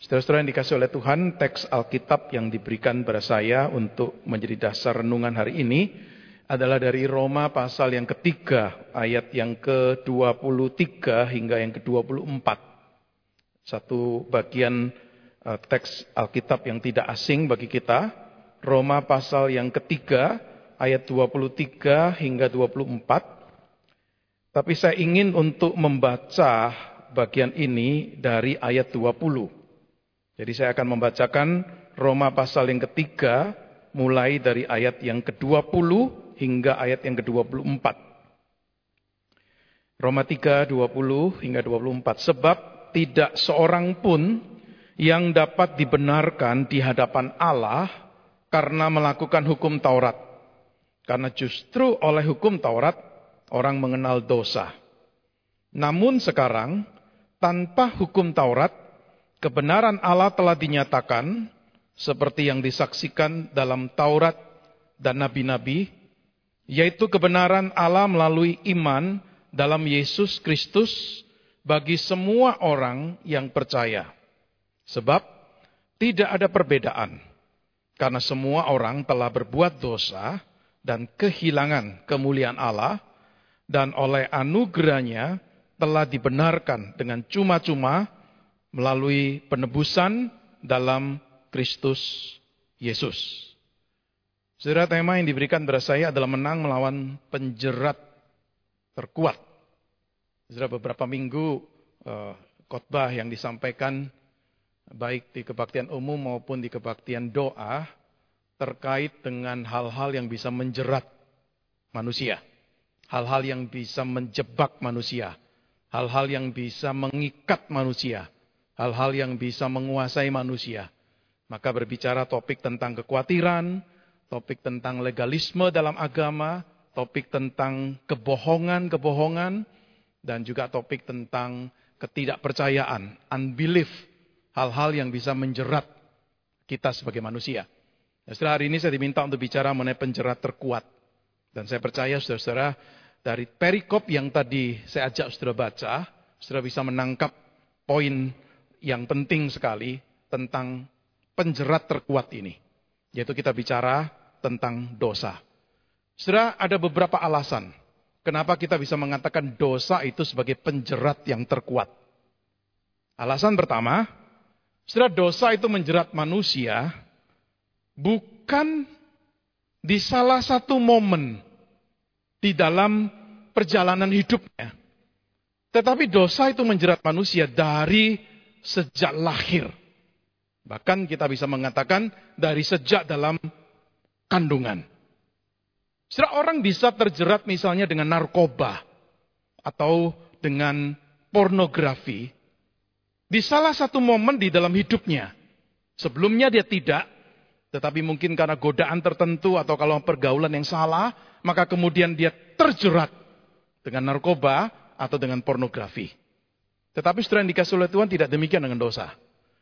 Saudara-saudara yang dikasih oleh Tuhan, teks Alkitab yang diberikan pada saya untuk menjadi dasar renungan hari ini adalah dari Roma pasal yang ketiga, ayat yang ke-23 hingga yang ke-24. Satu bagian uh, teks Alkitab yang tidak asing bagi kita, Roma pasal yang ketiga, ayat 23 hingga 24. Tapi saya ingin untuk membaca bagian ini dari ayat 20. Jadi saya akan membacakan Roma pasal yang ketiga mulai dari ayat yang ke-20 hingga ayat yang ke-24. Roma 3, 20 hingga 24. Sebab tidak seorang pun yang dapat dibenarkan di hadapan Allah karena melakukan hukum Taurat. Karena justru oleh hukum Taurat orang mengenal dosa. Namun sekarang tanpa hukum Taurat Kebenaran Allah telah dinyatakan seperti yang disaksikan dalam Taurat dan nabi-nabi, yaitu kebenaran Allah melalui iman dalam Yesus Kristus bagi semua orang yang percaya. Sebab tidak ada perbedaan, karena semua orang telah berbuat dosa dan kehilangan kemuliaan Allah, dan oleh anugerahnya telah dibenarkan dengan cuma-cuma melalui penebusan dalam Kristus Yesus. Saudara tema yang diberikan kepada saya adalah menang melawan penjerat terkuat. Saudara beberapa minggu uh, khotbah yang disampaikan baik di kebaktian umum maupun di kebaktian doa terkait dengan hal-hal yang bisa menjerat manusia. Hal-hal yang bisa menjebak manusia. Hal-hal yang bisa mengikat manusia hal-hal yang bisa menguasai manusia. Maka berbicara topik tentang kekhawatiran, topik tentang legalisme dalam agama, topik tentang kebohongan-kebohongan, dan juga topik tentang ketidakpercayaan, unbelief, hal-hal yang bisa menjerat kita sebagai manusia. Nah, setelah hari ini saya diminta untuk bicara mengenai penjerat terkuat. Dan saya percaya saudara-saudara dari perikop yang tadi saya ajak saudara baca, saudara bisa menangkap poin yang penting sekali tentang penjerat terkuat ini. Yaitu kita bicara tentang dosa. Saudara, ada beberapa alasan kenapa kita bisa mengatakan dosa itu sebagai penjerat yang terkuat. Alasan pertama, saudara dosa itu menjerat manusia bukan di salah satu momen di dalam perjalanan hidupnya. Tetapi dosa itu menjerat manusia dari sejak lahir. Bahkan kita bisa mengatakan dari sejak dalam kandungan. Setelah orang bisa terjerat misalnya dengan narkoba atau dengan pornografi di salah satu momen di dalam hidupnya. Sebelumnya dia tidak, tetapi mungkin karena godaan tertentu atau kalau pergaulan yang salah, maka kemudian dia terjerat dengan narkoba atau dengan pornografi. Tetapi saudara yang dikasih oleh Tuhan tidak demikian dengan dosa.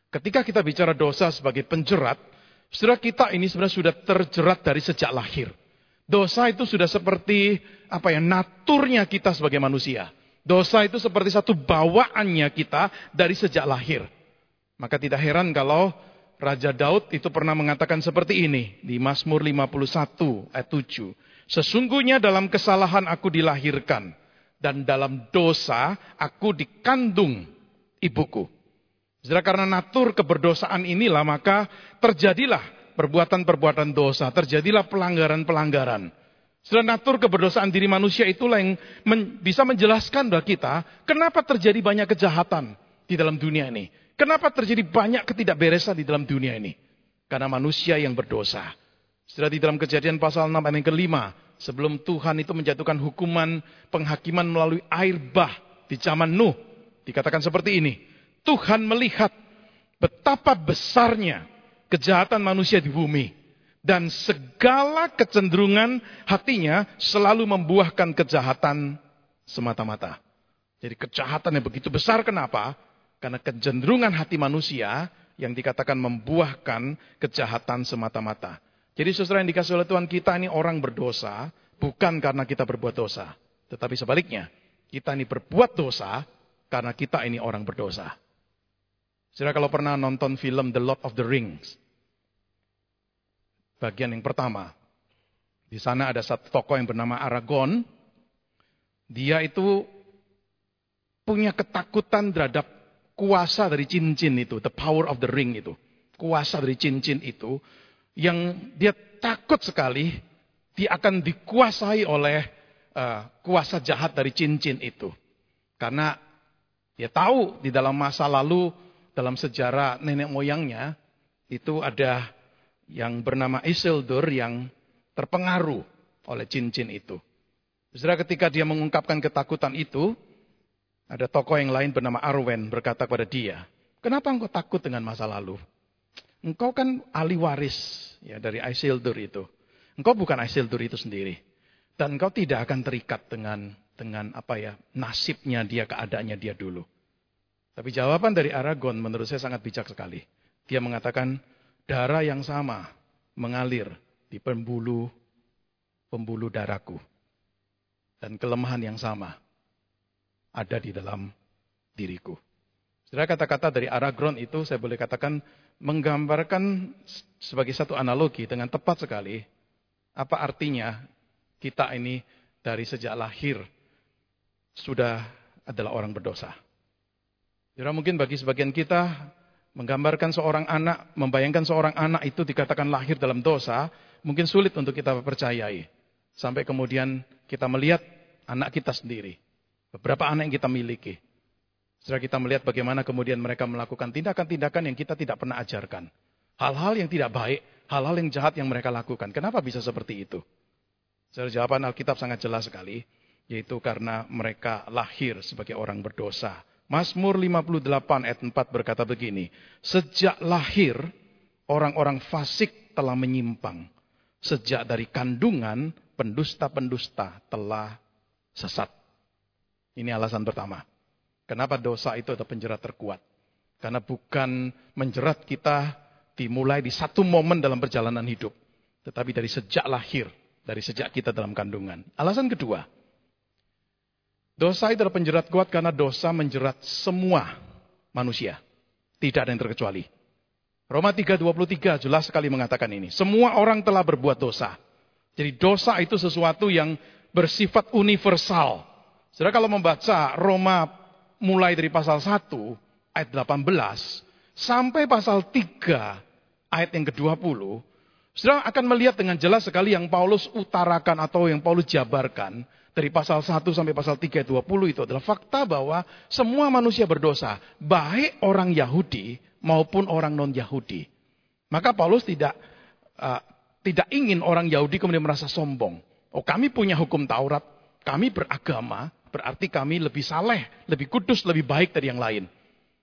Ketika kita bicara dosa sebagai penjerat, saudara kita ini sebenarnya sudah terjerat dari sejak lahir. Dosa itu sudah seperti apa ya naturnya kita sebagai manusia. Dosa itu seperti satu bawaannya kita dari sejak lahir. Maka tidak heran kalau Raja Daud itu pernah mengatakan seperti ini di Mazmur 51 ayat 7. Sesungguhnya dalam kesalahan aku dilahirkan dan dalam dosa aku dikandung ibuku. Saudara karena natur keberdosaan inilah maka terjadilah perbuatan-perbuatan dosa, terjadilah pelanggaran-pelanggaran. Saudara natur keberdosaan diri manusia itulah yang men, bisa menjelaskan bagi kita kenapa terjadi banyak kejahatan di dalam dunia ini. Kenapa terjadi banyak ketidakberesan di dalam dunia ini? Karena manusia yang berdosa. Setelah di dalam kejadian pasal 6 ayat yang kelima, sebelum Tuhan itu menjatuhkan hukuman penghakiman melalui air bah di zaman Nuh. Dikatakan seperti ini, Tuhan melihat betapa besarnya kejahatan manusia di bumi. Dan segala kecenderungan hatinya selalu membuahkan kejahatan semata-mata. Jadi kejahatan yang begitu besar kenapa? Karena kecenderungan hati manusia yang dikatakan membuahkan kejahatan semata-mata. Jadi saudara yang dikasih oleh Tuhan kita ini orang berdosa, bukan karena kita berbuat dosa. Tetapi sebaliknya, kita ini berbuat dosa karena kita ini orang berdosa. Saudara kalau pernah nonton film The Lord of the Rings, bagian yang pertama, di sana ada satu tokoh yang bernama Aragorn. Dia itu punya ketakutan terhadap kuasa dari cincin itu, the power of the ring itu. Kuasa dari cincin itu yang dia takut sekali dia akan dikuasai oleh uh, kuasa jahat dari cincin itu. Karena dia tahu di dalam masa lalu dalam sejarah nenek moyangnya itu ada yang bernama Isildur yang terpengaruh oleh cincin itu. Saudara ketika dia mengungkapkan ketakutan itu, ada tokoh yang lain bernama Arwen berkata kepada dia, kenapa engkau takut dengan masa lalu? Engkau kan ahli waris ya dari Isildur itu. Engkau bukan Isildur itu sendiri. Dan engkau tidak akan terikat dengan dengan apa ya nasibnya dia, keadaannya dia dulu. Tapi jawaban dari Aragon menurut saya sangat bijak sekali. Dia mengatakan darah yang sama mengalir di pembuluh pembuluh darahku. Dan kelemahan yang sama ada di dalam diriku. Saudara kata-kata dari Aragorn itu saya boleh katakan menggambarkan sebagai satu analogi dengan tepat sekali apa artinya kita ini dari sejak lahir sudah adalah orang berdosa. Saudara mungkin bagi sebagian kita menggambarkan seorang anak, membayangkan seorang anak itu dikatakan lahir dalam dosa, mungkin sulit untuk kita percayai. Sampai kemudian kita melihat anak kita sendiri. Beberapa anak yang kita miliki. Setelah kita melihat bagaimana kemudian mereka melakukan tindakan-tindakan yang kita tidak pernah ajarkan. Hal-hal yang tidak baik, hal-hal yang jahat yang mereka lakukan. Kenapa bisa seperti itu? Secara jawaban Alkitab sangat jelas sekali. Yaitu karena mereka lahir sebagai orang berdosa. Mazmur 58 ayat 4 berkata begini. Sejak lahir, orang-orang fasik telah menyimpang. Sejak dari kandungan, pendusta-pendusta telah sesat. Ini alasan pertama. Kenapa dosa itu adalah penjerat terkuat? Karena bukan menjerat kita dimulai di satu momen dalam perjalanan hidup. Tetapi dari sejak lahir, dari sejak kita dalam kandungan. Alasan kedua, dosa itu adalah penjerat kuat karena dosa menjerat semua manusia. Tidak ada yang terkecuali. Roma 3.23 jelas sekali mengatakan ini. Semua orang telah berbuat dosa. Jadi dosa itu sesuatu yang bersifat universal. Saudara kalau membaca Roma mulai dari pasal 1 ayat 18 sampai pasal 3 ayat yang ke-20, Saudara akan melihat dengan jelas sekali yang Paulus utarakan atau yang Paulus jabarkan dari pasal 1 sampai pasal 3 20 itu adalah fakta bahwa semua manusia berdosa, baik orang Yahudi maupun orang non-Yahudi. Maka Paulus tidak uh, tidak ingin orang Yahudi kemudian merasa sombong. Oh, kami punya hukum Taurat, kami beragama, Berarti kami lebih saleh, lebih kudus, lebih baik dari yang lain.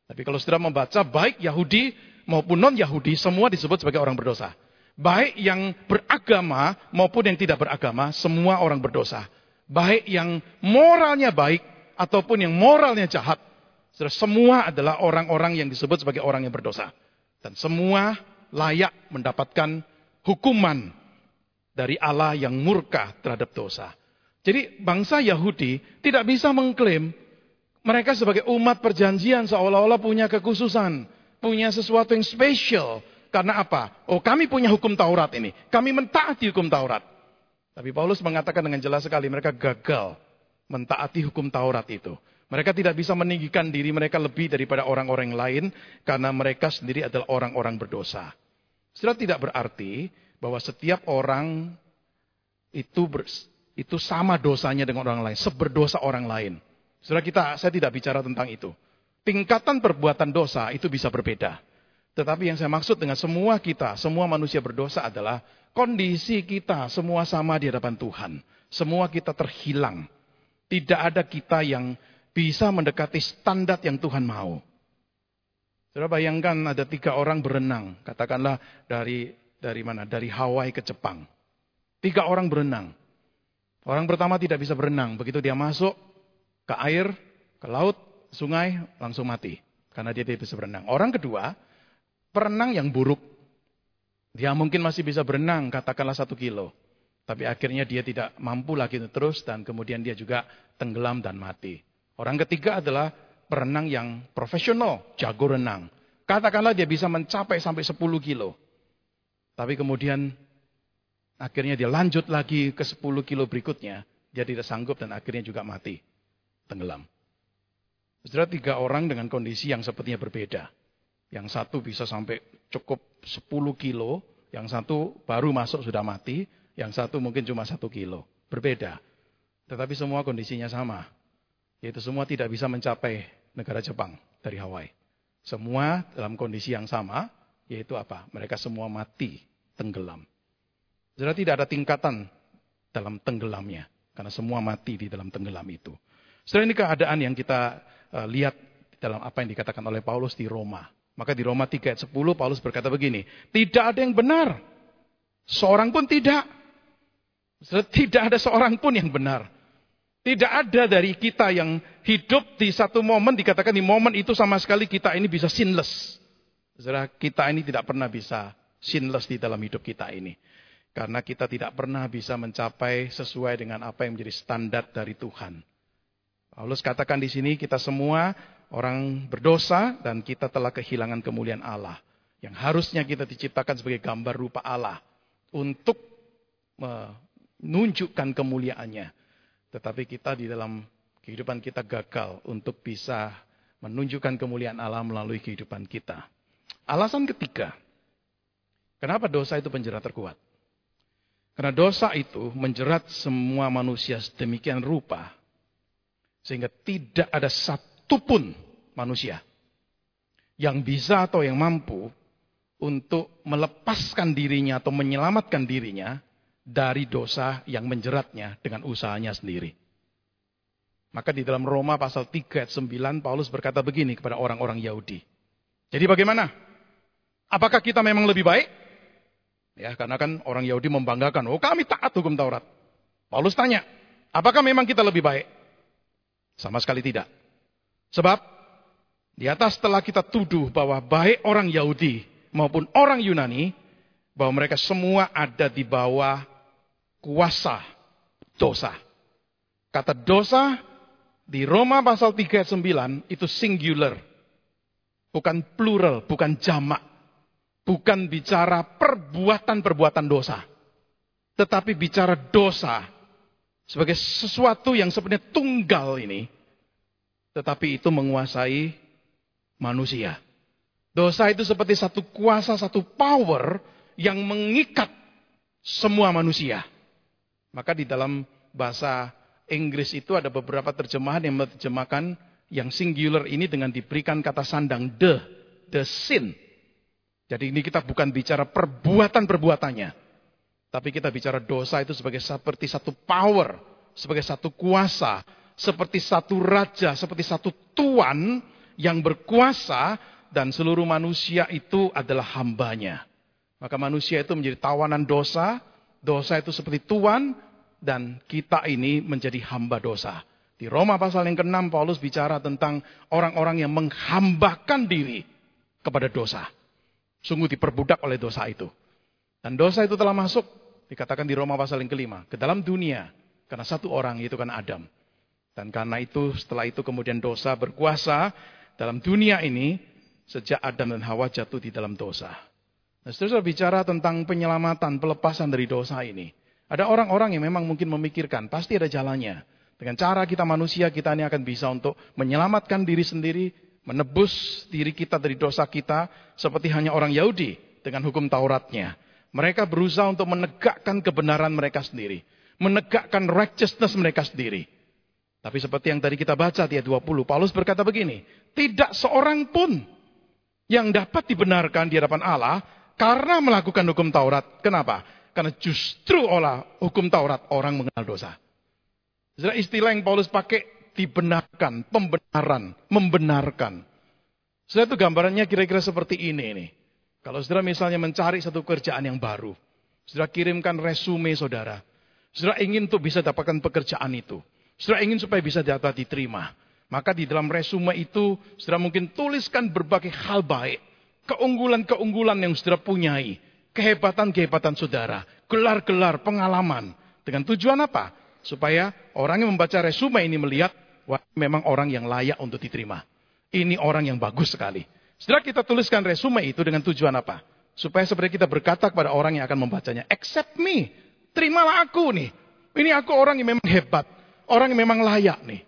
Tapi kalau sudah membaca, baik Yahudi maupun non-Yahudi, semua disebut sebagai orang berdosa. Baik yang beragama maupun yang tidak beragama, semua orang berdosa. Baik yang moralnya baik ataupun yang moralnya jahat. Semua adalah orang-orang yang disebut sebagai orang yang berdosa. Dan semua layak mendapatkan hukuman dari Allah yang murka terhadap dosa. Jadi bangsa Yahudi tidak bisa mengklaim mereka sebagai umat perjanjian seolah-olah punya kekhususan, punya sesuatu yang spesial. Karena apa? Oh kami punya hukum Taurat ini, kami mentaati hukum Taurat. Tapi Paulus mengatakan dengan jelas sekali mereka gagal mentaati hukum Taurat itu. Mereka tidak bisa meninggikan diri mereka lebih daripada orang-orang lain karena mereka sendiri adalah orang-orang berdosa. Setelah tidak berarti bahwa setiap orang itu itu sama dosanya dengan orang lain, seberdosa orang lain. Saudara kita, saya tidak bicara tentang itu. Tingkatan perbuatan dosa itu bisa berbeda. Tetapi yang saya maksud dengan semua kita, semua manusia berdosa adalah kondisi kita semua sama di hadapan Tuhan. Semua kita terhilang. Tidak ada kita yang bisa mendekati standar yang Tuhan mau. Saudara bayangkan ada tiga orang berenang, katakanlah dari dari mana? Dari Hawaii ke Jepang. Tiga orang berenang. Orang pertama tidak bisa berenang. Begitu dia masuk ke air, ke laut, sungai, langsung mati. Karena dia tidak bisa berenang. Orang kedua, perenang yang buruk. Dia mungkin masih bisa berenang, katakanlah satu kilo. Tapi akhirnya dia tidak mampu lagi terus dan kemudian dia juga tenggelam dan mati. Orang ketiga adalah perenang yang profesional, jago renang. Katakanlah dia bisa mencapai sampai 10 kilo. Tapi kemudian akhirnya dia lanjut lagi ke 10 kilo berikutnya. Dia tidak sanggup dan akhirnya juga mati. Tenggelam. Saudara tiga orang dengan kondisi yang sepertinya berbeda. Yang satu bisa sampai cukup 10 kilo. Yang satu baru masuk sudah mati. Yang satu mungkin cuma satu kilo. Berbeda. Tetapi semua kondisinya sama. Yaitu semua tidak bisa mencapai negara Jepang dari Hawaii. Semua dalam kondisi yang sama, yaitu apa? Mereka semua mati, tenggelam. Jadi tidak ada tingkatan dalam tenggelamnya. Karena semua mati di dalam tenggelam itu. Setelah ini keadaan yang kita uh, lihat dalam apa yang dikatakan oleh Paulus di Roma. Maka di Roma 3 ayat 10 Paulus berkata begini. Tidak ada yang benar. Seorang pun tidak. Tidak ada seorang pun yang benar. Tidak ada dari kita yang hidup di satu momen, dikatakan di momen itu sama sekali kita ini bisa sinless. Saudara, kita ini tidak pernah bisa sinless di dalam hidup kita ini. Karena kita tidak pernah bisa mencapai sesuai dengan apa yang menjadi standar dari Tuhan. Paulus katakan di sini kita semua orang berdosa dan kita telah kehilangan kemuliaan Allah. Yang harusnya kita diciptakan sebagai gambar rupa Allah. Untuk menunjukkan kemuliaannya. Tetapi kita di dalam kehidupan kita gagal untuk bisa menunjukkan kemuliaan Allah melalui kehidupan kita. Alasan ketiga, kenapa dosa itu penjerat terkuat? Karena dosa itu menjerat semua manusia sedemikian rupa, sehingga tidak ada satupun manusia yang bisa atau yang mampu untuk melepaskan dirinya atau menyelamatkan dirinya dari dosa yang menjeratnya dengan usahanya sendiri. Maka di dalam Roma pasal 3 ayat 9 Paulus berkata begini kepada orang-orang Yahudi. Jadi bagaimana? Apakah kita memang lebih baik? Ya, karena kan orang Yahudi membanggakan, oh kami taat hukum Taurat. Paulus tanya, apakah memang kita lebih baik? Sama sekali tidak. Sebab di atas telah kita tuduh bahwa baik orang Yahudi maupun orang Yunani, bahwa mereka semua ada di bawah kuasa dosa. Kata dosa di Roma pasal 3 ayat 9 itu singular. Bukan plural, bukan jamak. Bukan bicara perbuatan-perbuatan dosa. Tetapi bicara dosa sebagai sesuatu yang sebenarnya tunggal ini. Tetapi itu menguasai manusia. Dosa itu seperti satu kuasa, satu power yang mengikat semua manusia. Maka di dalam bahasa Inggris itu ada beberapa terjemahan yang menerjemahkan yang singular ini dengan diberikan kata sandang the, the sin. Jadi ini kita bukan bicara perbuatan-perbuatannya. Tapi kita bicara dosa itu sebagai seperti satu power, sebagai satu kuasa, seperti satu raja, seperti satu tuan yang berkuasa dan seluruh manusia itu adalah hambanya. Maka manusia itu menjadi tawanan dosa, dosa itu seperti tuan, dan kita ini menjadi hamba dosa. Di Roma pasal yang ke-6 Paulus bicara tentang orang-orang yang menghambakan diri kepada dosa. Sungguh diperbudak oleh dosa itu. Dan dosa itu telah masuk, dikatakan di Roma pasal yang kelima, ke dalam dunia. Karena satu orang, itu kan Adam. Dan karena itu, setelah itu kemudian dosa berkuasa dalam dunia ini, sejak Adam dan Hawa jatuh di dalam dosa. Nah, seterusnya bicara tentang penyelamatan, pelepasan dari dosa ini. Ada orang-orang yang memang mungkin memikirkan, pasti ada jalannya. Dengan cara kita manusia, kita ini akan bisa untuk menyelamatkan diri sendiri, menebus diri kita dari dosa kita, seperti hanya orang Yahudi dengan hukum Tauratnya. Mereka berusaha untuk menegakkan kebenaran mereka sendiri. Menegakkan righteousness mereka sendiri. Tapi seperti yang tadi kita baca di ayat 20, Paulus berkata begini, tidak seorang pun yang dapat dibenarkan di hadapan Allah karena melakukan hukum Taurat. Kenapa? Karena justru olah hukum Taurat orang mengenal dosa. Istilah yang Paulus pakai dibenarkan, pembenaran, membenarkan. Saya itu gambarannya kira-kira seperti ini nih. Kalau saudara misalnya mencari satu kerjaan yang baru, saudara kirimkan resume saudara. Saudara ingin untuk bisa dapatkan pekerjaan itu. Saudara ingin supaya bisa dapat diterima. Maka di dalam resume itu, saudara mungkin tuliskan berbagai hal baik. Keunggulan-keunggulan yang saudara punyai kehebatan-kehebatan saudara, gelar-gelar pengalaman. Dengan tujuan apa? Supaya orang yang membaca resume ini melihat, wah memang orang yang layak untuk diterima. Ini orang yang bagus sekali. Setelah kita tuliskan resume itu dengan tujuan apa? Supaya sebenarnya kita berkata kepada orang yang akan membacanya, accept me, terimalah aku nih. Ini aku orang yang memang hebat, orang yang memang layak nih.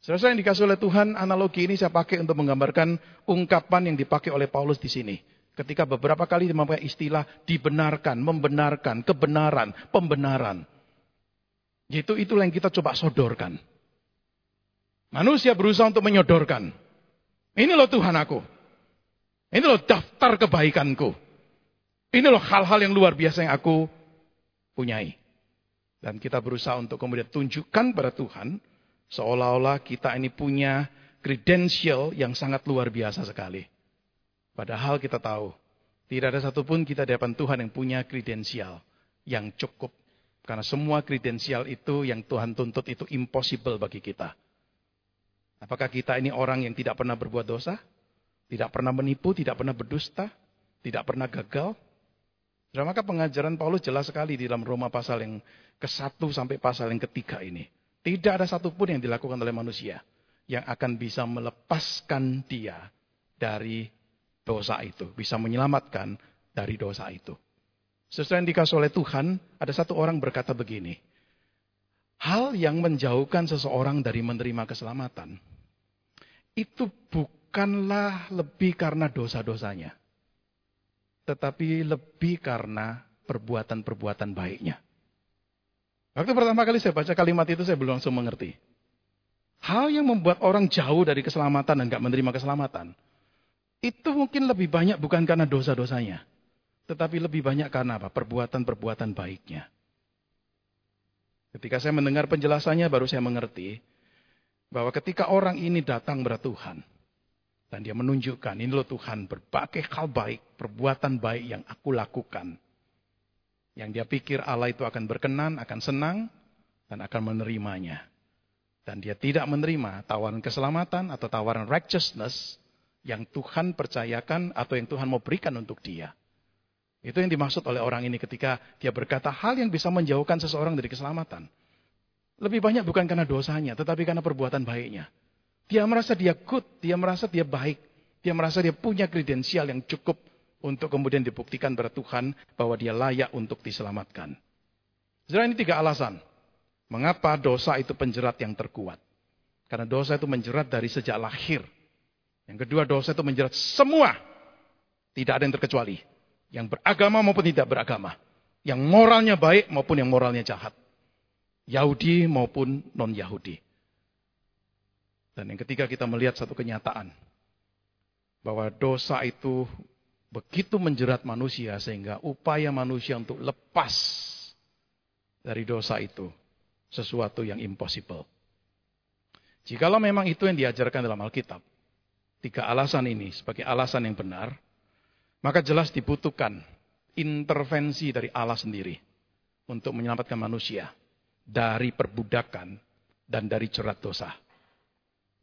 Saudara yang dikasih oleh Tuhan, analogi ini saya pakai untuk menggambarkan ungkapan yang dipakai oleh Paulus di sini. Ketika beberapa kali memakai istilah dibenarkan, membenarkan, kebenaran, pembenaran. Itu itulah yang kita coba sodorkan. Manusia berusaha untuk menyodorkan. Ini loh Tuhan aku. Ini loh daftar kebaikanku. Ini loh hal-hal yang luar biasa yang aku punyai. Dan kita berusaha untuk kemudian tunjukkan pada Tuhan. Seolah-olah kita ini punya kredensial yang sangat luar biasa sekali. Padahal kita tahu. Tidak ada satupun kita di hadapan Tuhan yang punya kredensial yang cukup. Karena semua kredensial itu yang Tuhan tuntut itu impossible bagi kita. Apakah kita ini orang yang tidak pernah berbuat dosa? Tidak pernah menipu, tidak pernah berdusta, tidak pernah gagal? Dan maka pengajaran Paulus jelas sekali di dalam Roma pasal yang ke-1 sampai pasal yang ketiga ini. Tidak ada satupun yang dilakukan oleh manusia yang akan bisa melepaskan dia dari dosa itu. Bisa menyelamatkan dari dosa itu. Sesuai yang dikasih oleh Tuhan, ada satu orang berkata begini. Hal yang menjauhkan seseorang dari menerima keselamatan itu bukanlah lebih karena dosa-dosanya, tetapi lebih karena perbuatan-perbuatan baiknya. Waktu pertama kali saya baca kalimat itu saya belum langsung mengerti. Hal yang membuat orang jauh dari keselamatan dan gak menerima keselamatan. Itu mungkin lebih banyak bukan karena dosa-dosanya. Tetapi lebih banyak karena apa? Perbuatan-perbuatan baiknya. Ketika saya mendengar penjelasannya baru saya mengerti bahwa ketika orang ini datang kepada Tuhan, dan dia menunjukkan, ini loh Tuhan, berbagai hal baik, perbuatan baik yang aku lakukan. Yang dia pikir Allah itu akan berkenan, akan senang, dan akan menerimanya. Dan dia tidak menerima tawaran keselamatan atau tawaran righteousness yang Tuhan percayakan atau yang Tuhan mau berikan untuk dia. Itu yang dimaksud oleh orang ini ketika dia berkata hal yang bisa menjauhkan seseorang dari keselamatan. Lebih banyak bukan karena dosanya, tetapi karena perbuatan baiknya. Dia merasa dia good, dia merasa dia baik. Dia merasa dia punya kredensial yang cukup untuk kemudian dibuktikan pada Tuhan bahwa dia layak untuk diselamatkan. Saudara ini tiga alasan. Mengapa dosa itu penjerat yang terkuat? Karena dosa itu menjerat dari sejak lahir. Yang kedua dosa itu menjerat semua. Tidak ada yang terkecuali. Yang beragama maupun tidak beragama. Yang moralnya baik maupun yang moralnya jahat. Yahudi maupun non-Yahudi. Dan yang ketiga kita melihat satu kenyataan. Bahwa dosa itu begitu menjerat manusia sehingga upaya manusia untuk lepas dari dosa itu sesuatu yang impossible. Jikalau memang itu yang diajarkan dalam Alkitab, tiga alasan ini sebagai alasan yang benar, maka jelas dibutuhkan intervensi dari Allah sendiri untuk menyelamatkan manusia dari perbudakan dan dari jerat dosa.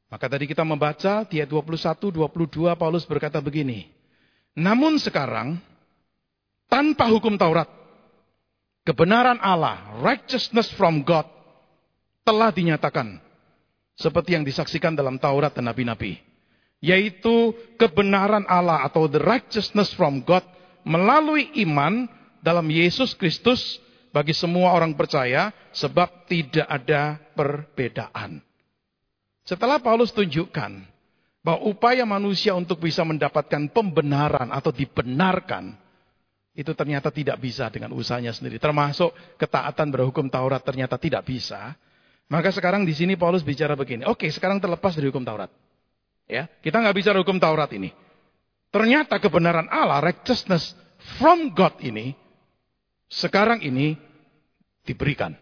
Maka tadi kita membaca di ayat 21, 22 Paulus berkata begini. Namun sekarang tanpa hukum Taurat, kebenaran Allah, righteousness from God telah dinyatakan seperti yang disaksikan dalam Taurat dan nabi-nabi, yaitu kebenaran Allah atau the righteousness from God melalui iman dalam Yesus Kristus bagi semua orang percaya sebab tidak ada perbedaan. Setelah Paulus tunjukkan bahwa upaya manusia untuk bisa mendapatkan pembenaran atau dibenarkan itu ternyata tidak bisa dengan usahanya sendiri. Termasuk ketaatan berhukum Taurat ternyata tidak bisa. Maka sekarang di sini Paulus bicara begini. Oke, sekarang terlepas dari hukum Taurat. Ya, kita nggak bicara hukum Taurat ini. Ternyata kebenaran Allah, righteousness from God ini, sekarang ini diberikan.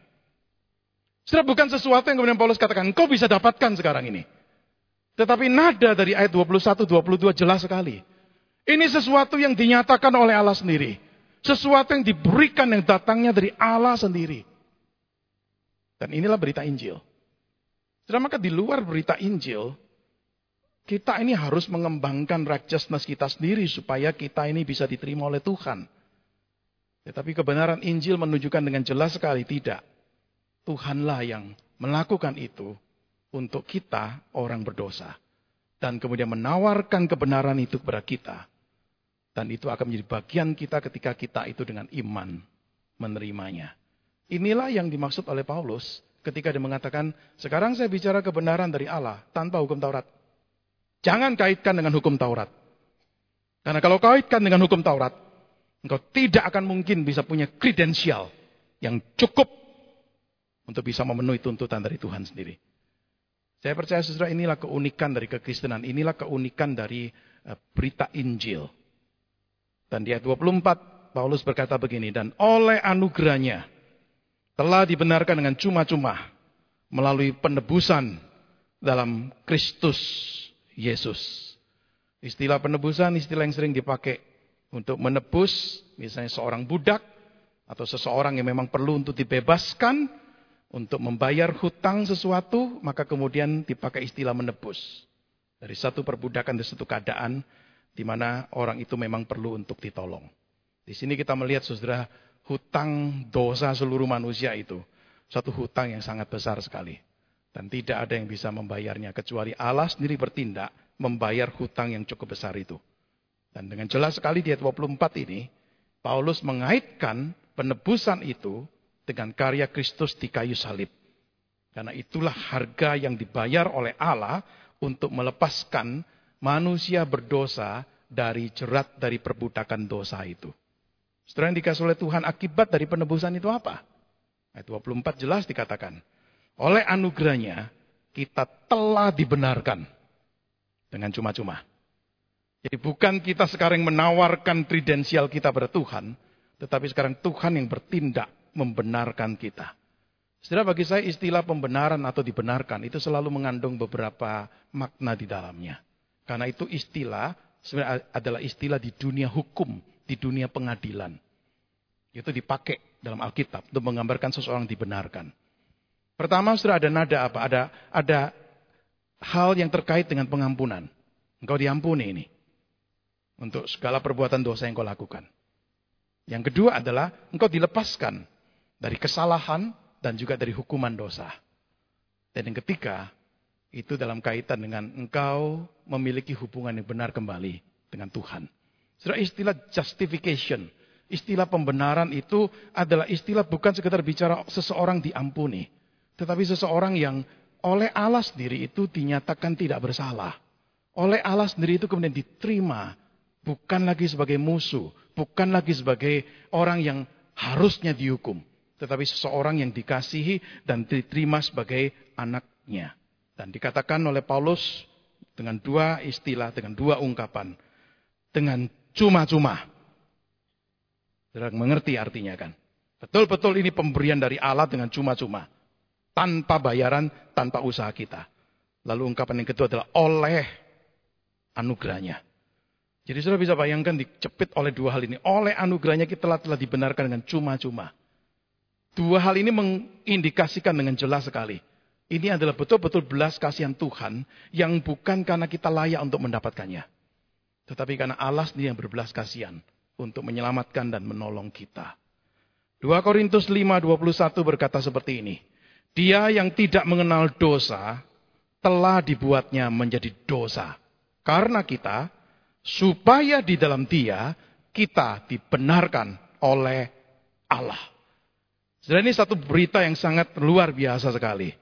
Sudah bukan sesuatu yang kemudian Paulus katakan, kau bisa dapatkan sekarang ini. Tetapi nada dari ayat 21-22 jelas sekali. Ini sesuatu yang dinyatakan oleh Allah sendiri. Sesuatu yang diberikan yang datangnya dari Allah sendiri. Dan inilah berita Injil. Sudah maka di luar berita Injil, kita ini harus mengembangkan righteousness kita sendiri supaya kita ini bisa diterima oleh Tuhan. Tetapi kebenaran Injil menunjukkan dengan jelas sekali tidak. Tuhanlah yang melakukan itu untuk kita orang berdosa. dan kemudian menawarkan kebenaran itu kepada kita. Dan itu akan menjadi bagian kita ketika kita itu dengan iman menerimanya. Inilah yang dimaksud oleh Paulus ketika dia mengatakan, sekarang saya bicara kebenaran dari Allah tanpa hukum Taurat. Jangan kaitkan dengan hukum Taurat. Karena kalau kaitkan dengan hukum Taurat, engkau tidak akan mungkin bisa punya kredensial yang cukup untuk bisa memenuhi tuntutan dari Tuhan sendiri. Saya percaya saudara inilah keunikan dari kekristenan, inilah keunikan dari uh, berita Injil. Dan di ayat 24 Paulus berkata begini, dan oleh anugerahnya telah dibenarkan dengan cuma-cuma melalui penebusan dalam Kristus Yesus. Istilah penebusan istilah yang sering dipakai untuk menebus misalnya seorang budak atau seseorang yang memang perlu untuk dibebaskan untuk membayar hutang sesuatu maka kemudian dipakai istilah menebus. Dari satu perbudakan dari satu keadaan di mana orang itu memang perlu untuk ditolong. Di sini kita melihat saudara hutang dosa seluruh manusia itu satu hutang yang sangat besar sekali dan tidak ada yang bisa membayarnya kecuali Allah sendiri bertindak membayar hutang yang cukup besar itu. Dan dengan jelas sekali di ayat 24 ini Paulus mengaitkan penebusan itu dengan karya Kristus di kayu salib. Karena itulah harga yang dibayar oleh Allah untuk melepaskan manusia berdosa dari jerat dari perbudakan dosa itu. Setelah yang dikasih oleh Tuhan akibat dari penebusan itu apa? Ayat 24 jelas dikatakan. Oleh anugerahnya kita telah dibenarkan dengan cuma-cuma. Jadi bukan kita sekarang menawarkan kredensial kita pada Tuhan, tetapi sekarang Tuhan yang bertindak membenarkan kita. Setelah bagi saya istilah pembenaran atau dibenarkan itu selalu mengandung beberapa makna di dalamnya. Karena itu istilah sebenarnya adalah istilah di dunia hukum, di dunia pengadilan. Itu dipakai dalam Alkitab untuk menggambarkan seseorang dibenarkan. Pertama sudah ada nada apa? Ada ada hal yang terkait dengan pengampunan. Engkau diampuni ini. Untuk segala perbuatan dosa yang kau lakukan. Yang kedua adalah engkau dilepaskan dari kesalahan dan juga dari hukuman dosa. Dan yang ketiga, itu dalam kaitan dengan engkau memiliki hubungan yang benar kembali dengan Tuhan. Sudah istilah justification, istilah pembenaran itu adalah istilah bukan sekedar bicara seseorang diampuni. Tetapi seseorang yang oleh Allah sendiri itu dinyatakan tidak bersalah. Oleh Allah sendiri itu kemudian diterima. Bukan lagi sebagai musuh. Bukan lagi sebagai orang yang harusnya dihukum. Tetapi seseorang yang dikasihi dan diterima sebagai anaknya. Dan dikatakan oleh Paulus dengan dua istilah, dengan dua ungkapan. Dengan cuma-cuma. Saudara mengerti artinya kan? Betul-betul ini pemberian dari Allah dengan cuma-cuma. Tanpa bayaran, tanpa usaha kita. Lalu ungkapan yang kedua adalah oleh anugerahnya. Jadi sudah bisa bayangkan dicepit oleh dua hal ini. Oleh anugerahnya kita telah, telah dibenarkan dengan cuma-cuma. Dua hal ini mengindikasikan dengan jelas sekali ini adalah betul-betul belas kasihan Tuhan yang bukan karena kita layak untuk mendapatkannya. Tetapi karena Allah sendiri yang berbelas kasihan untuk menyelamatkan dan menolong kita. 2 Korintus 5:21 berkata seperti ini. Dia yang tidak mengenal dosa telah dibuatnya menjadi dosa. Karena kita supaya di dalam dia kita dibenarkan oleh Allah. Jadi ini satu berita yang sangat luar biasa sekali.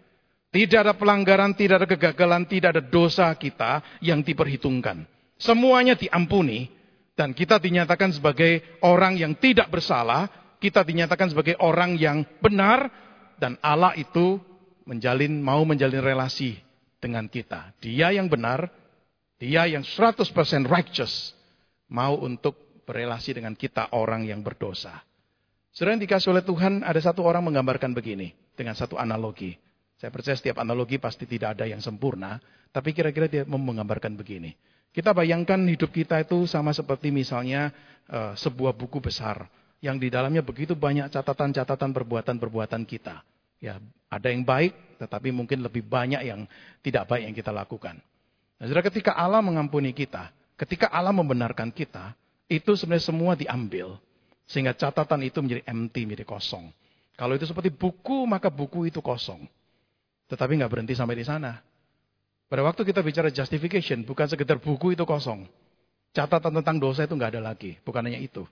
Tidak ada pelanggaran, tidak ada kegagalan, tidak ada dosa kita yang diperhitungkan. Semuanya diampuni dan kita dinyatakan sebagai orang yang tidak bersalah, kita dinyatakan sebagai orang yang benar dan Allah itu menjalin mau menjalin relasi dengan kita. Dia yang benar, dia yang 100% righteous mau untuk berelasi dengan kita orang yang berdosa. Sering dikasih oleh Tuhan ada satu orang menggambarkan begini dengan satu analogi. Saya percaya setiap analogi pasti tidak ada yang sempurna, tapi kira-kira dia menggambarkan begini. Kita bayangkan hidup kita itu sama seperti misalnya uh, sebuah buku besar yang di dalamnya begitu banyak catatan-catatan perbuatan-perbuatan kita. Ya, ada yang baik, tetapi mungkin lebih banyak yang tidak baik yang kita lakukan. Nah, ketika Allah mengampuni kita, ketika Allah membenarkan kita, itu sebenarnya semua diambil. Sehingga catatan itu menjadi empty, menjadi kosong. Kalau itu seperti buku, maka buku itu kosong. Tetapi nggak berhenti sampai di sana. Pada waktu kita bicara justification, bukan sekedar buku itu kosong. Catatan tentang dosa itu nggak ada lagi, bukan hanya itu.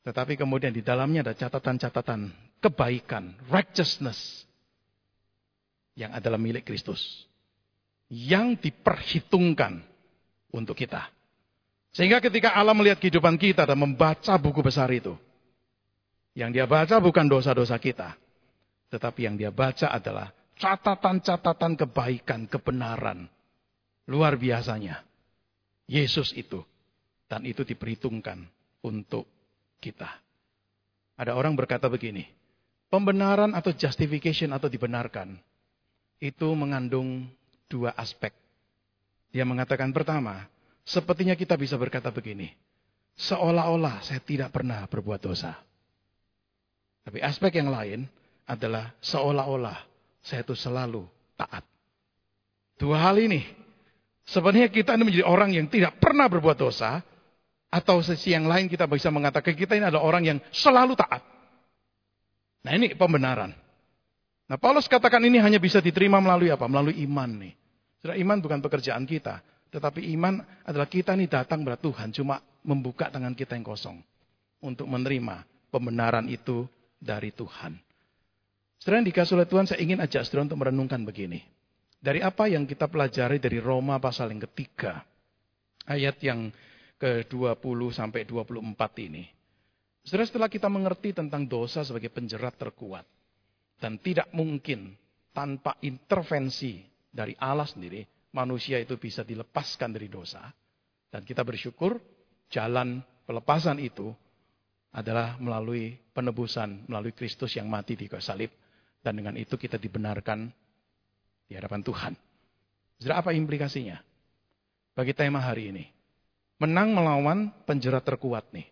Tetapi kemudian di dalamnya ada catatan-catatan kebaikan, righteousness yang adalah milik Kristus. Yang diperhitungkan untuk kita. Sehingga ketika Allah melihat kehidupan kita dan membaca buku besar itu, yang dia baca bukan dosa-dosa kita, tetapi yang dia baca adalah catatan-catatan kebaikan, kebenaran. Luar biasanya. Yesus itu. Dan itu diperhitungkan untuk kita. Ada orang berkata begini, pembenaran atau justification atau dibenarkan, itu mengandung dua aspek. Dia mengatakan pertama, sepertinya kita bisa berkata begini, seolah-olah saya tidak pernah berbuat dosa. Tapi aspek yang lain adalah seolah-olah saya itu selalu taat. Dua hal ini. Sebenarnya kita ini menjadi orang yang tidak pernah berbuat dosa. Atau sisi yang lain kita bisa mengatakan kita ini adalah orang yang selalu taat. Nah ini pembenaran. Nah Paulus katakan ini hanya bisa diterima melalui apa? Melalui iman nih. Sudah iman bukan pekerjaan kita. Tetapi iman adalah kita ini datang kepada Tuhan. Cuma membuka tangan kita yang kosong. Untuk menerima pembenaran itu dari Tuhan. Setelah dikasih oleh Tuhan, saya ingin ajak saudara untuk merenungkan begini. Dari apa yang kita pelajari dari Roma pasal yang ketiga, ayat yang ke-20 sampai 24 ini. Saudara setelah kita mengerti tentang dosa sebagai penjerat terkuat, dan tidak mungkin tanpa intervensi dari Allah sendiri, manusia itu bisa dilepaskan dari dosa. Dan kita bersyukur jalan pelepasan itu adalah melalui penebusan, melalui Kristus yang mati di kayu salib dan dengan itu kita dibenarkan di hadapan Tuhan. Saudara, apa implikasinya? Bagi tema hari ini. Menang melawan penjerat terkuat nih.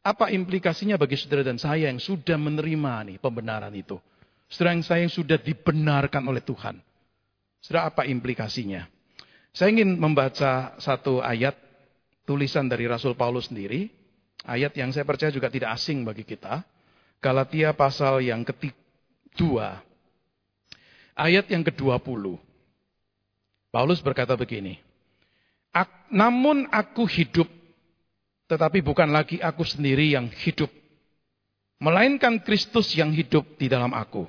Apa implikasinya bagi saudara dan saya yang sudah menerima nih pembenaran itu? Saudara yang saya yang sudah dibenarkan oleh Tuhan. Saudara, apa implikasinya? Saya ingin membaca satu ayat tulisan dari Rasul Paulus sendiri. Ayat yang saya percaya juga tidak asing bagi kita. Galatia pasal yang ketiga 2. Ayat yang ke-20. Paulus berkata begini. Namun aku hidup, tetapi bukan lagi aku sendiri yang hidup. Melainkan Kristus yang hidup di dalam aku.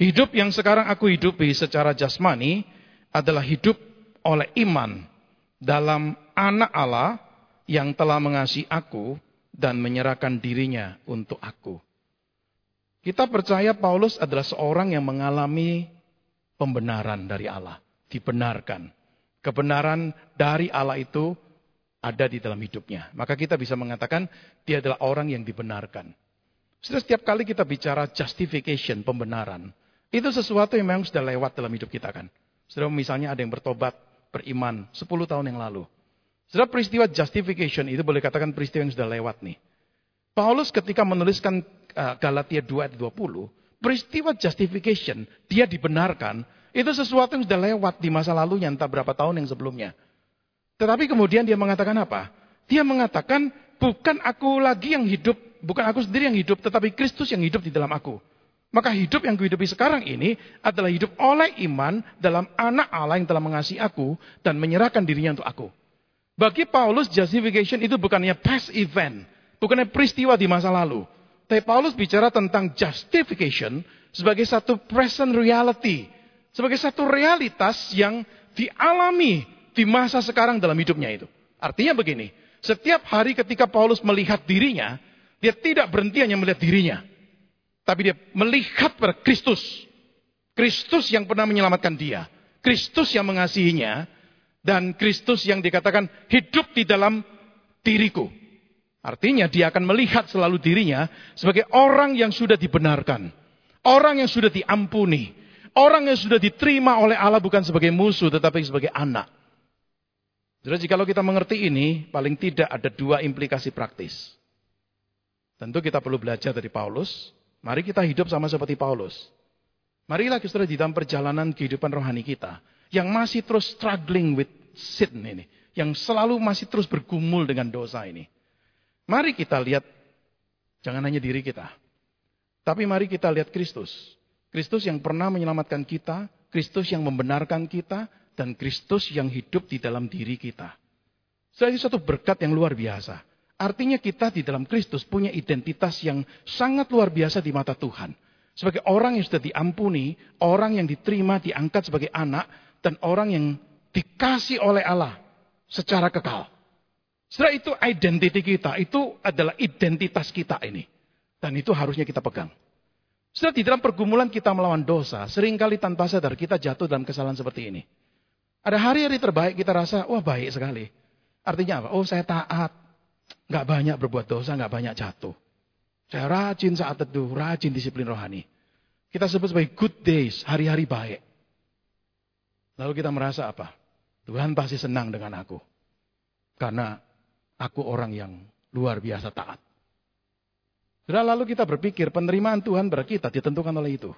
Hidup yang sekarang aku hidupi secara jasmani adalah hidup oleh iman dalam anak Allah yang telah mengasihi aku dan menyerahkan dirinya untuk aku. Kita percaya Paulus adalah seorang yang mengalami pembenaran dari Allah. Dibenarkan. Kebenaran dari Allah itu ada di dalam hidupnya. Maka kita bisa mengatakan dia adalah orang yang dibenarkan. Setiap kali kita bicara justification, pembenaran. Itu sesuatu yang memang sudah lewat dalam hidup kita kan. Sudah misalnya ada yang bertobat, beriman 10 tahun yang lalu. Sudah peristiwa justification itu boleh katakan peristiwa yang sudah lewat nih. Paulus ketika menuliskan Eh, Galatia 2 ayat 20, peristiwa justification, dia dibenarkan, itu sesuatu yang sudah lewat di masa lalunya, entah berapa tahun yang sebelumnya. Tetapi kemudian dia mengatakan apa? Dia mengatakan, bukan aku lagi yang hidup, bukan aku sendiri yang hidup, tetapi Kristus yang hidup di dalam aku. Maka hidup yang kuhidupi sekarang ini adalah hidup oleh iman dalam anak Allah yang telah mengasihi aku dan menyerahkan dirinya untuk aku. Bagi Paulus, justification itu bukannya past event, bukannya peristiwa di masa lalu. Tapi Paulus bicara tentang justification sebagai satu present reality. Sebagai satu realitas yang dialami di masa sekarang dalam hidupnya itu. Artinya begini, setiap hari ketika Paulus melihat dirinya, dia tidak berhenti hanya melihat dirinya. Tapi dia melihat pada Kristus. Kristus yang pernah menyelamatkan dia. Kristus yang mengasihinya. Dan Kristus yang dikatakan hidup di dalam diriku. Artinya dia akan melihat selalu dirinya sebagai orang yang sudah dibenarkan. Orang yang sudah diampuni. Orang yang sudah diterima oleh Allah bukan sebagai musuh tetapi sebagai anak. Jadi kalau kita mengerti ini, paling tidak ada dua implikasi praktis. Tentu kita perlu belajar dari Paulus. Mari kita hidup sama seperti Paulus. Marilah kita di dalam perjalanan kehidupan rohani kita. Yang masih terus struggling with sin ini. Yang selalu masih terus bergumul dengan dosa ini. Mari kita lihat, jangan hanya diri kita. Tapi mari kita lihat Kristus. Kristus yang pernah menyelamatkan kita, Kristus yang membenarkan kita, dan Kristus yang hidup di dalam diri kita. Jadi satu berkat yang luar biasa. Artinya kita di dalam Kristus punya identitas yang sangat luar biasa di mata Tuhan. Sebagai orang yang sudah diampuni, orang yang diterima, diangkat sebagai anak, dan orang yang dikasih oleh Allah secara kekal. Setelah itu identiti kita, itu adalah identitas kita ini. Dan itu harusnya kita pegang. Setelah di dalam pergumulan kita melawan dosa, sering kali tanpa sadar kita jatuh dalam kesalahan seperti ini. Ada hari-hari terbaik kita rasa, wah baik sekali. Artinya apa? Oh saya taat. Nggak banyak berbuat dosa, nggak banyak jatuh. Saya rajin saat teduh, rajin disiplin rohani. Kita sebut sebagai good days, hari-hari baik. Lalu kita merasa apa? Tuhan pasti senang dengan aku. Karena aku orang yang luar biasa taat. Sudah lalu kita berpikir penerimaan Tuhan bagi kita ditentukan oleh itu.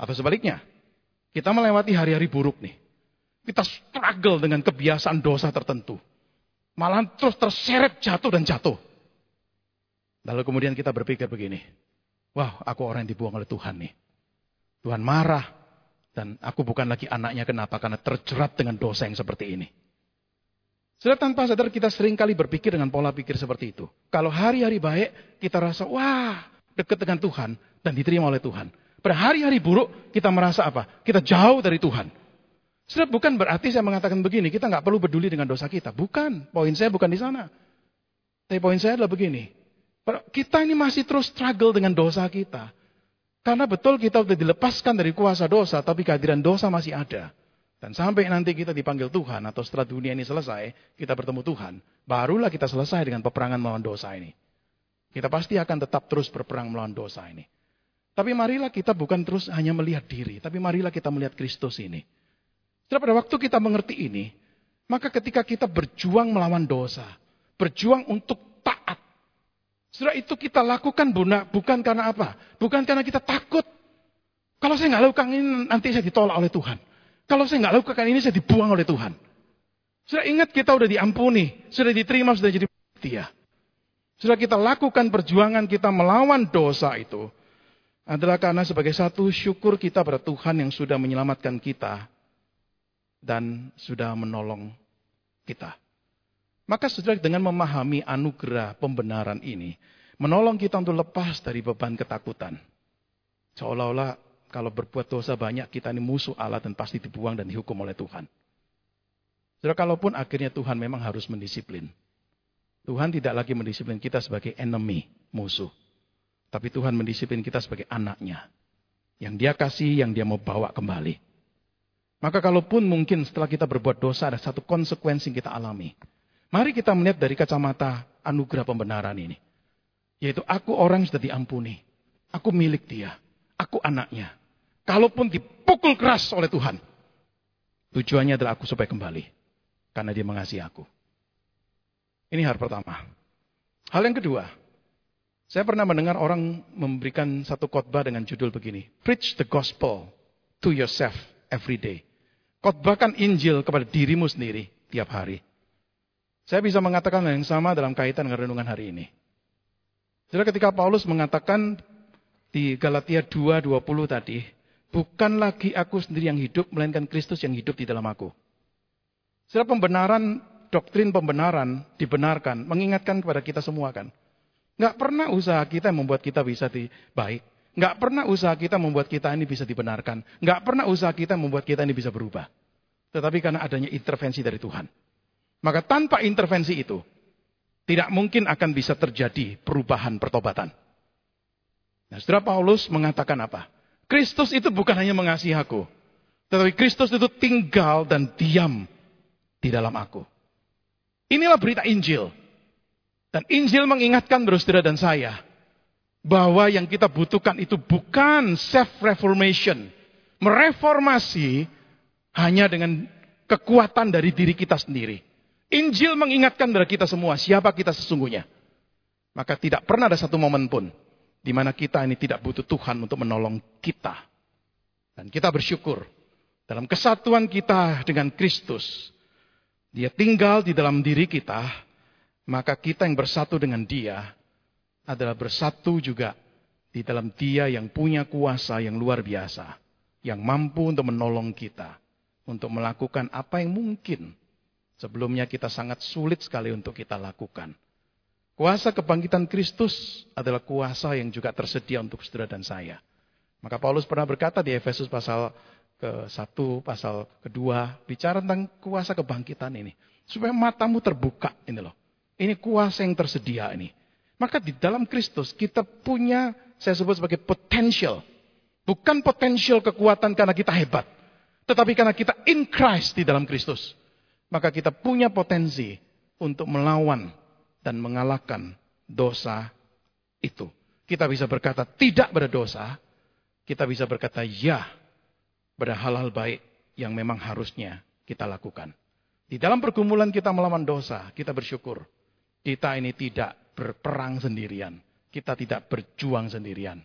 Atau sebaliknya, kita melewati hari-hari buruk nih. Kita struggle dengan kebiasaan dosa tertentu. Malah terus terseret jatuh dan jatuh. Lalu kemudian kita berpikir begini. Wah, aku orang yang dibuang oleh Tuhan nih. Tuhan marah. Dan aku bukan lagi anaknya kenapa? Karena terjerat dengan dosa yang seperti ini. Sudah tanpa sadar kita sering kali berpikir dengan pola pikir seperti itu. Kalau hari-hari baik, kita rasa, wah, dekat dengan Tuhan dan diterima oleh Tuhan. Pada hari-hari buruk, kita merasa apa? Kita jauh dari Tuhan. Sudah bukan berarti saya mengatakan begini, kita nggak perlu peduli dengan dosa kita. Bukan, poin saya bukan di sana. Tapi poin saya adalah begini. Kita ini masih terus struggle dengan dosa kita. Karena betul kita sudah dilepaskan dari kuasa dosa, tapi kehadiran dosa masih ada. Dan sampai nanti kita dipanggil Tuhan atau setelah dunia ini selesai, kita bertemu Tuhan. Barulah kita selesai dengan peperangan melawan dosa ini. Kita pasti akan tetap terus berperang melawan dosa ini. Tapi marilah kita bukan terus hanya melihat diri, tapi marilah kita melihat Kristus ini. Setelah pada waktu kita mengerti ini, maka ketika kita berjuang melawan dosa, berjuang untuk taat, setelah itu kita lakukan bukan karena apa? Bukan karena kita takut. Kalau saya nggak lakukan ini, nanti saya ditolak oleh Tuhan. Kalau saya nggak lakukan ini, saya dibuang oleh Tuhan. Sudah ingat kita sudah diampuni, sudah diterima, sudah jadi dia. Sudah kita lakukan perjuangan kita melawan dosa itu adalah karena sebagai satu syukur kita pada Tuhan yang sudah menyelamatkan kita dan sudah menolong kita. Maka sudah dengan memahami anugerah pembenaran ini, menolong kita untuk lepas dari beban ketakutan. Seolah-olah kalau berbuat dosa banyak, kita ini musuh Allah dan pasti dibuang dan dihukum oleh Tuhan. Saudara, kalaupun akhirnya Tuhan memang harus mendisiplin. Tuhan tidak lagi mendisiplin kita sebagai enemy, musuh. Tapi Tuhan mendisiplin kita sebagai anaknya. Yang dia kasih, yang dia mau bawa kembali. Maka kalaupun mungkin setelah kita berbuat dosa ada satu konsekuensi yang kita alami. Mari kita melihat dari kacamata anugerah pembenaran ini. Yaitu aku orang sudah diampuni. Aku milik dia. Aku anaknya. Kalaupun dipukul keras oleh Tuhan. Tujuannya adalah aku supaya kembali. Karena dia mengasihi aku. Ini hal pertama. Hal yang kedua. Saya pernah mendengar orang memberikan satu khotbah dengan judul begini. Preach the gospel to yourself every day. Khotbahkan Injil kepada dirimu sendiri tiap hari. Saya bisa mengatakan yang sama dalam kaitan dengan renungan hari ini. Jadi ketika Paulus mengatakan di Galatia 2:20 tadi, Bukan lagi aku sendiri yang hidup, melainkan Kristus yang hidup di dalam aku. Setelah pembenaran, doktrin pembenaran dibenarkan, mengingatkan kepada kita semua kan. Nggak pernah usaha kita membuat kita bisa di baik. Nggak pernah usaha kita membuat kita ini bisa dibenarkan. Nggak pernah usaha kita membuat kita ini bisa berubah. Tetapi karena adanya intervensi dari Tuhan. Maka tanpa intervensi itu, tidak mungkin akan bisa terjadi perubahan pertobatan. Nah, setelah Paulus mengatakan apa? Kristus itu bukan hanya mengasihi aku. Tetapi Kristus itu tinggal dan diam di dalam aku. Inilah berita Injil. Dan Injil mengingatkan saudara dan saya. Bahwa yang kita butuhkan itu bukan self-reformation. Mereformasi hanya dengan kekuatan dari diri kita sendiri. Injil mengingatkan kepada kita semua siapa kita sesungguhnya. Maka tidak pernah ada satu momen pun di mana kita ini tidak butuh Tuhan untuk menolong kita. Dan kita bersyukur dalam kesatuan kita dengan Kristus. Dia tinggal di dalam diri kita, maka kita yang bersatu dengan dia adalah bersatu juga di dalam dia yang punya kuasa yang luar biasa. yang mampu untuk menolong kita untuk melakukan apa yang mungkin sebelumnya kita sangat sulit sekali untuk kita lakukan. Kuasa kebangkitan Kristus adalah kuasa yang juga tersedia untuk saudara dan saya. Maka Paulus pernah berkata di Efesus pasal ke-1, pasal kedua, bicara tentang kuasa kebangkitan ini. Supaya matamu terbuka ini loh. Ini kuasa yang tersedia ini. Maka di dalam Kristus kita punya, saya sebut sebagai potential. Bukan potensial kekuatan karena kita hebat. Tetapi karena kita in Christ di dalam Kristus. Maka kita punya potensi untuk melawan dan mengalahkan dosa itu. Kita bisa berkata tidak berdosa, kita bisa berkata ya pada hal-hal baik yang memang harusnya kita lakukan. Di dalam pergumulan kita melawan dosa, kita bersyukur. Kita ini tidak berperang sendirian. Kita tidak berjuang sendirian.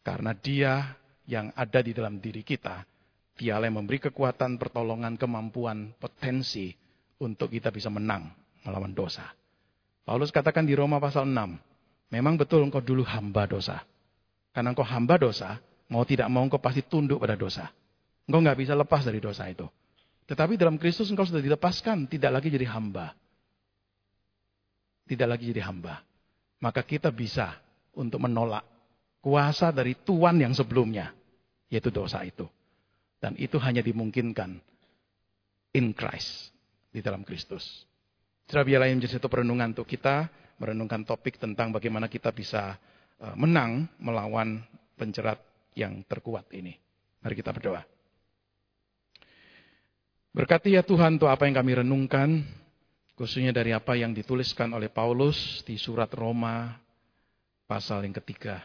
Karena dia yang ada di dalam diri kita, dialah yang memberi kekuatan, pertolongan, kemampuan, potensi untuk kita bisa menang melawan dosa. Paulus katakan di Roma pasal 6, memang betul engkau dulu hamba dosa. Karena engkau hamba dosa, mau tidak mau engkau pasti tunduk pada dosa. Engkau nggak bisa lepas dari dosa itu. Tetapi dalam Kristus engkau sudah dilepaskan, tidak lagi jadi hamba. Tidak lagi jadi hamba. Maka kita bisa untuk menolak kuasa dari Tuhan yang sebelumnya, yaitu dosa itu. Dan itu hanya dimungkinkan in Christ, di dalam Kristus. Saudara biarlah yang menjadi satu perenungan untuk kita, merenungkan topik tentang bagaimana kita bisa e, menang melawan pencerat yang terkuat ini. Mari kita berdoa. Berkati ya Tuhan untuk apa yang kami renungkan, khususnya dari apa yang dituliskan oleh Paulus di surat Roma pasal yang ketiga.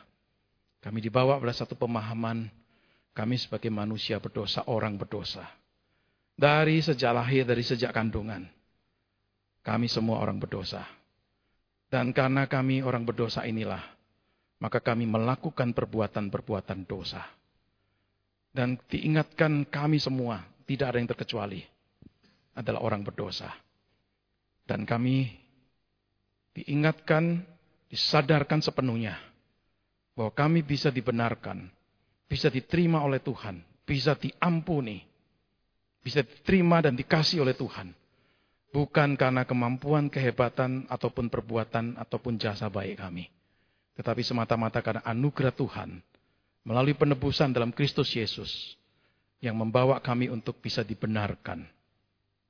Kami dibawa pada satu pemahaman kami sebagai manusia berdosa, orang berdosa. Dari sejak lahir, dari sejak kandungan. Kami semua orang berdosa. Dan karena kami orang berdosa inilah, maka kami melakukan perbuatan-perbuatan dosa. Dan diingatkan kami semua, tidak ada yang terkecuali, adalah orang berdosa. Dan kami diingatkan, disadarkan sepenuhnya, bahwa kami bisa dibenarkan, bisa diterima oleh Tuhan, bisa diampuni, bisa diterima dan dikasih oleh Tuhan Bukan karena kemampuan, kehebatan, ataupun perbuatan, ataupun jasa baik kami. Tetapi semata-mata karena anugerah Tuhan. Melalui penebusan dalam Kristus Yesus. Yang membawa kami untuk bisa dibenarkan.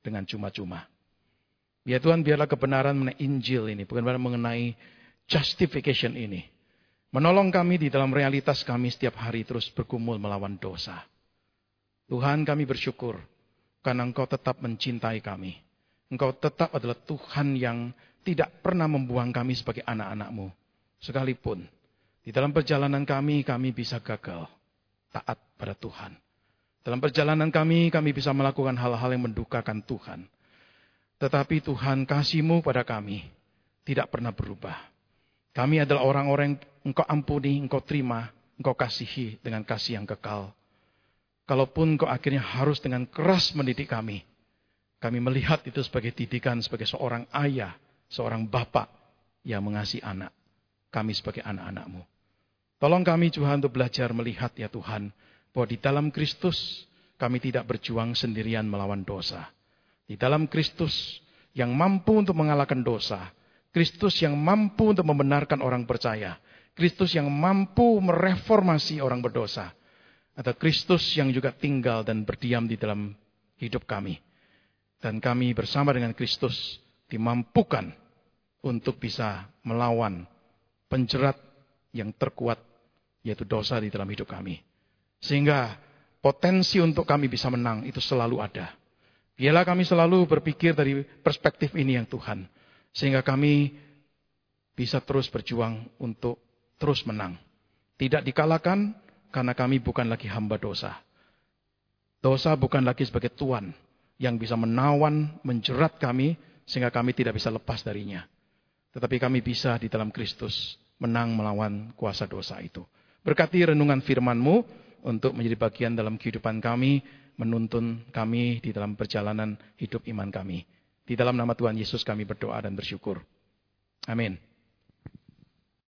Dengan cuma-cuma. Ya Tuhan biarlah kebenaran mengenai Injil ini. Bukan mengenai justification ini. Menolong kami di dalam realitas kami setiap hari terus bergumul melawan dosa. Tuhan kami bersyukur. Karena Engkau tetap mencintai kami. Engkau tetap adalah Tuhan yang tidak pernah membuang kami sebagai anak-anakmu. Sekalipun di dalam perjalanan kami, kami bisa gagal. Taat pada Tuhan. Dalam perjalanan kami, kami bisa melakukan hal-hal yang mendukakan Tuhan. Tetapi Tuhan kasihmu pada kami tidak pernah berubah. Kami adalah orang-orang yang engkau ampuni, engkau terima, engkau kasihi dengan kasih yang kekal. Kalaupun engkau akhirnya harus dengan keras mendidik kami, kami melihat itu sebagai didikan sebagai seorang ayah, seorang bapak yang mengasihi anak. Kami sebagai anak-anakmu. Tolong kami Tuhan untuk belajar melihat ya Tuhan, bahwa di dalam Kristus kami tidak berjuang sendirian melawan dosa. Di dalam Kristus yang mampu untuk mengalahkan dosa. Kristus yang mampu untuk membenarkan orang percaya. Kristus yang mampu mereformasi orang berdosa. Atau Kristus yang juga tinggal dan berdiam di dalam hidup kami. Dan kami bersama dengan Kristus dimampukan untuk bisa melawan penjerat yang terkuat yaitu dosa di dalam hidup kami. Sehingga potensi untuk kami bisa menang itu selalu ada. Biarlah kami selalu berpikir dari perspektif ini yang Tuhan. Sehingga kami bisa terus berjuang untuk terus menang. Tidak dikalahkan karena kami bukan lagi hamba dosa. Dosa bukan lagi sebagai Tuhan, yang bisa menawan, menjerat kami, sehingga kami tidak bisa lepas darinya. Tetapi kami bisa di dalam Kristus menang melawan kuasa dosa itu. Berkati renungan firman-Mu untuk menjadi bagian dalam kehidupan kami, menuntun kami di dalam perjalanan hidup iman kami. Di dalam nama Tuhan Yesus kami berdoa dan bersyukur. Amin.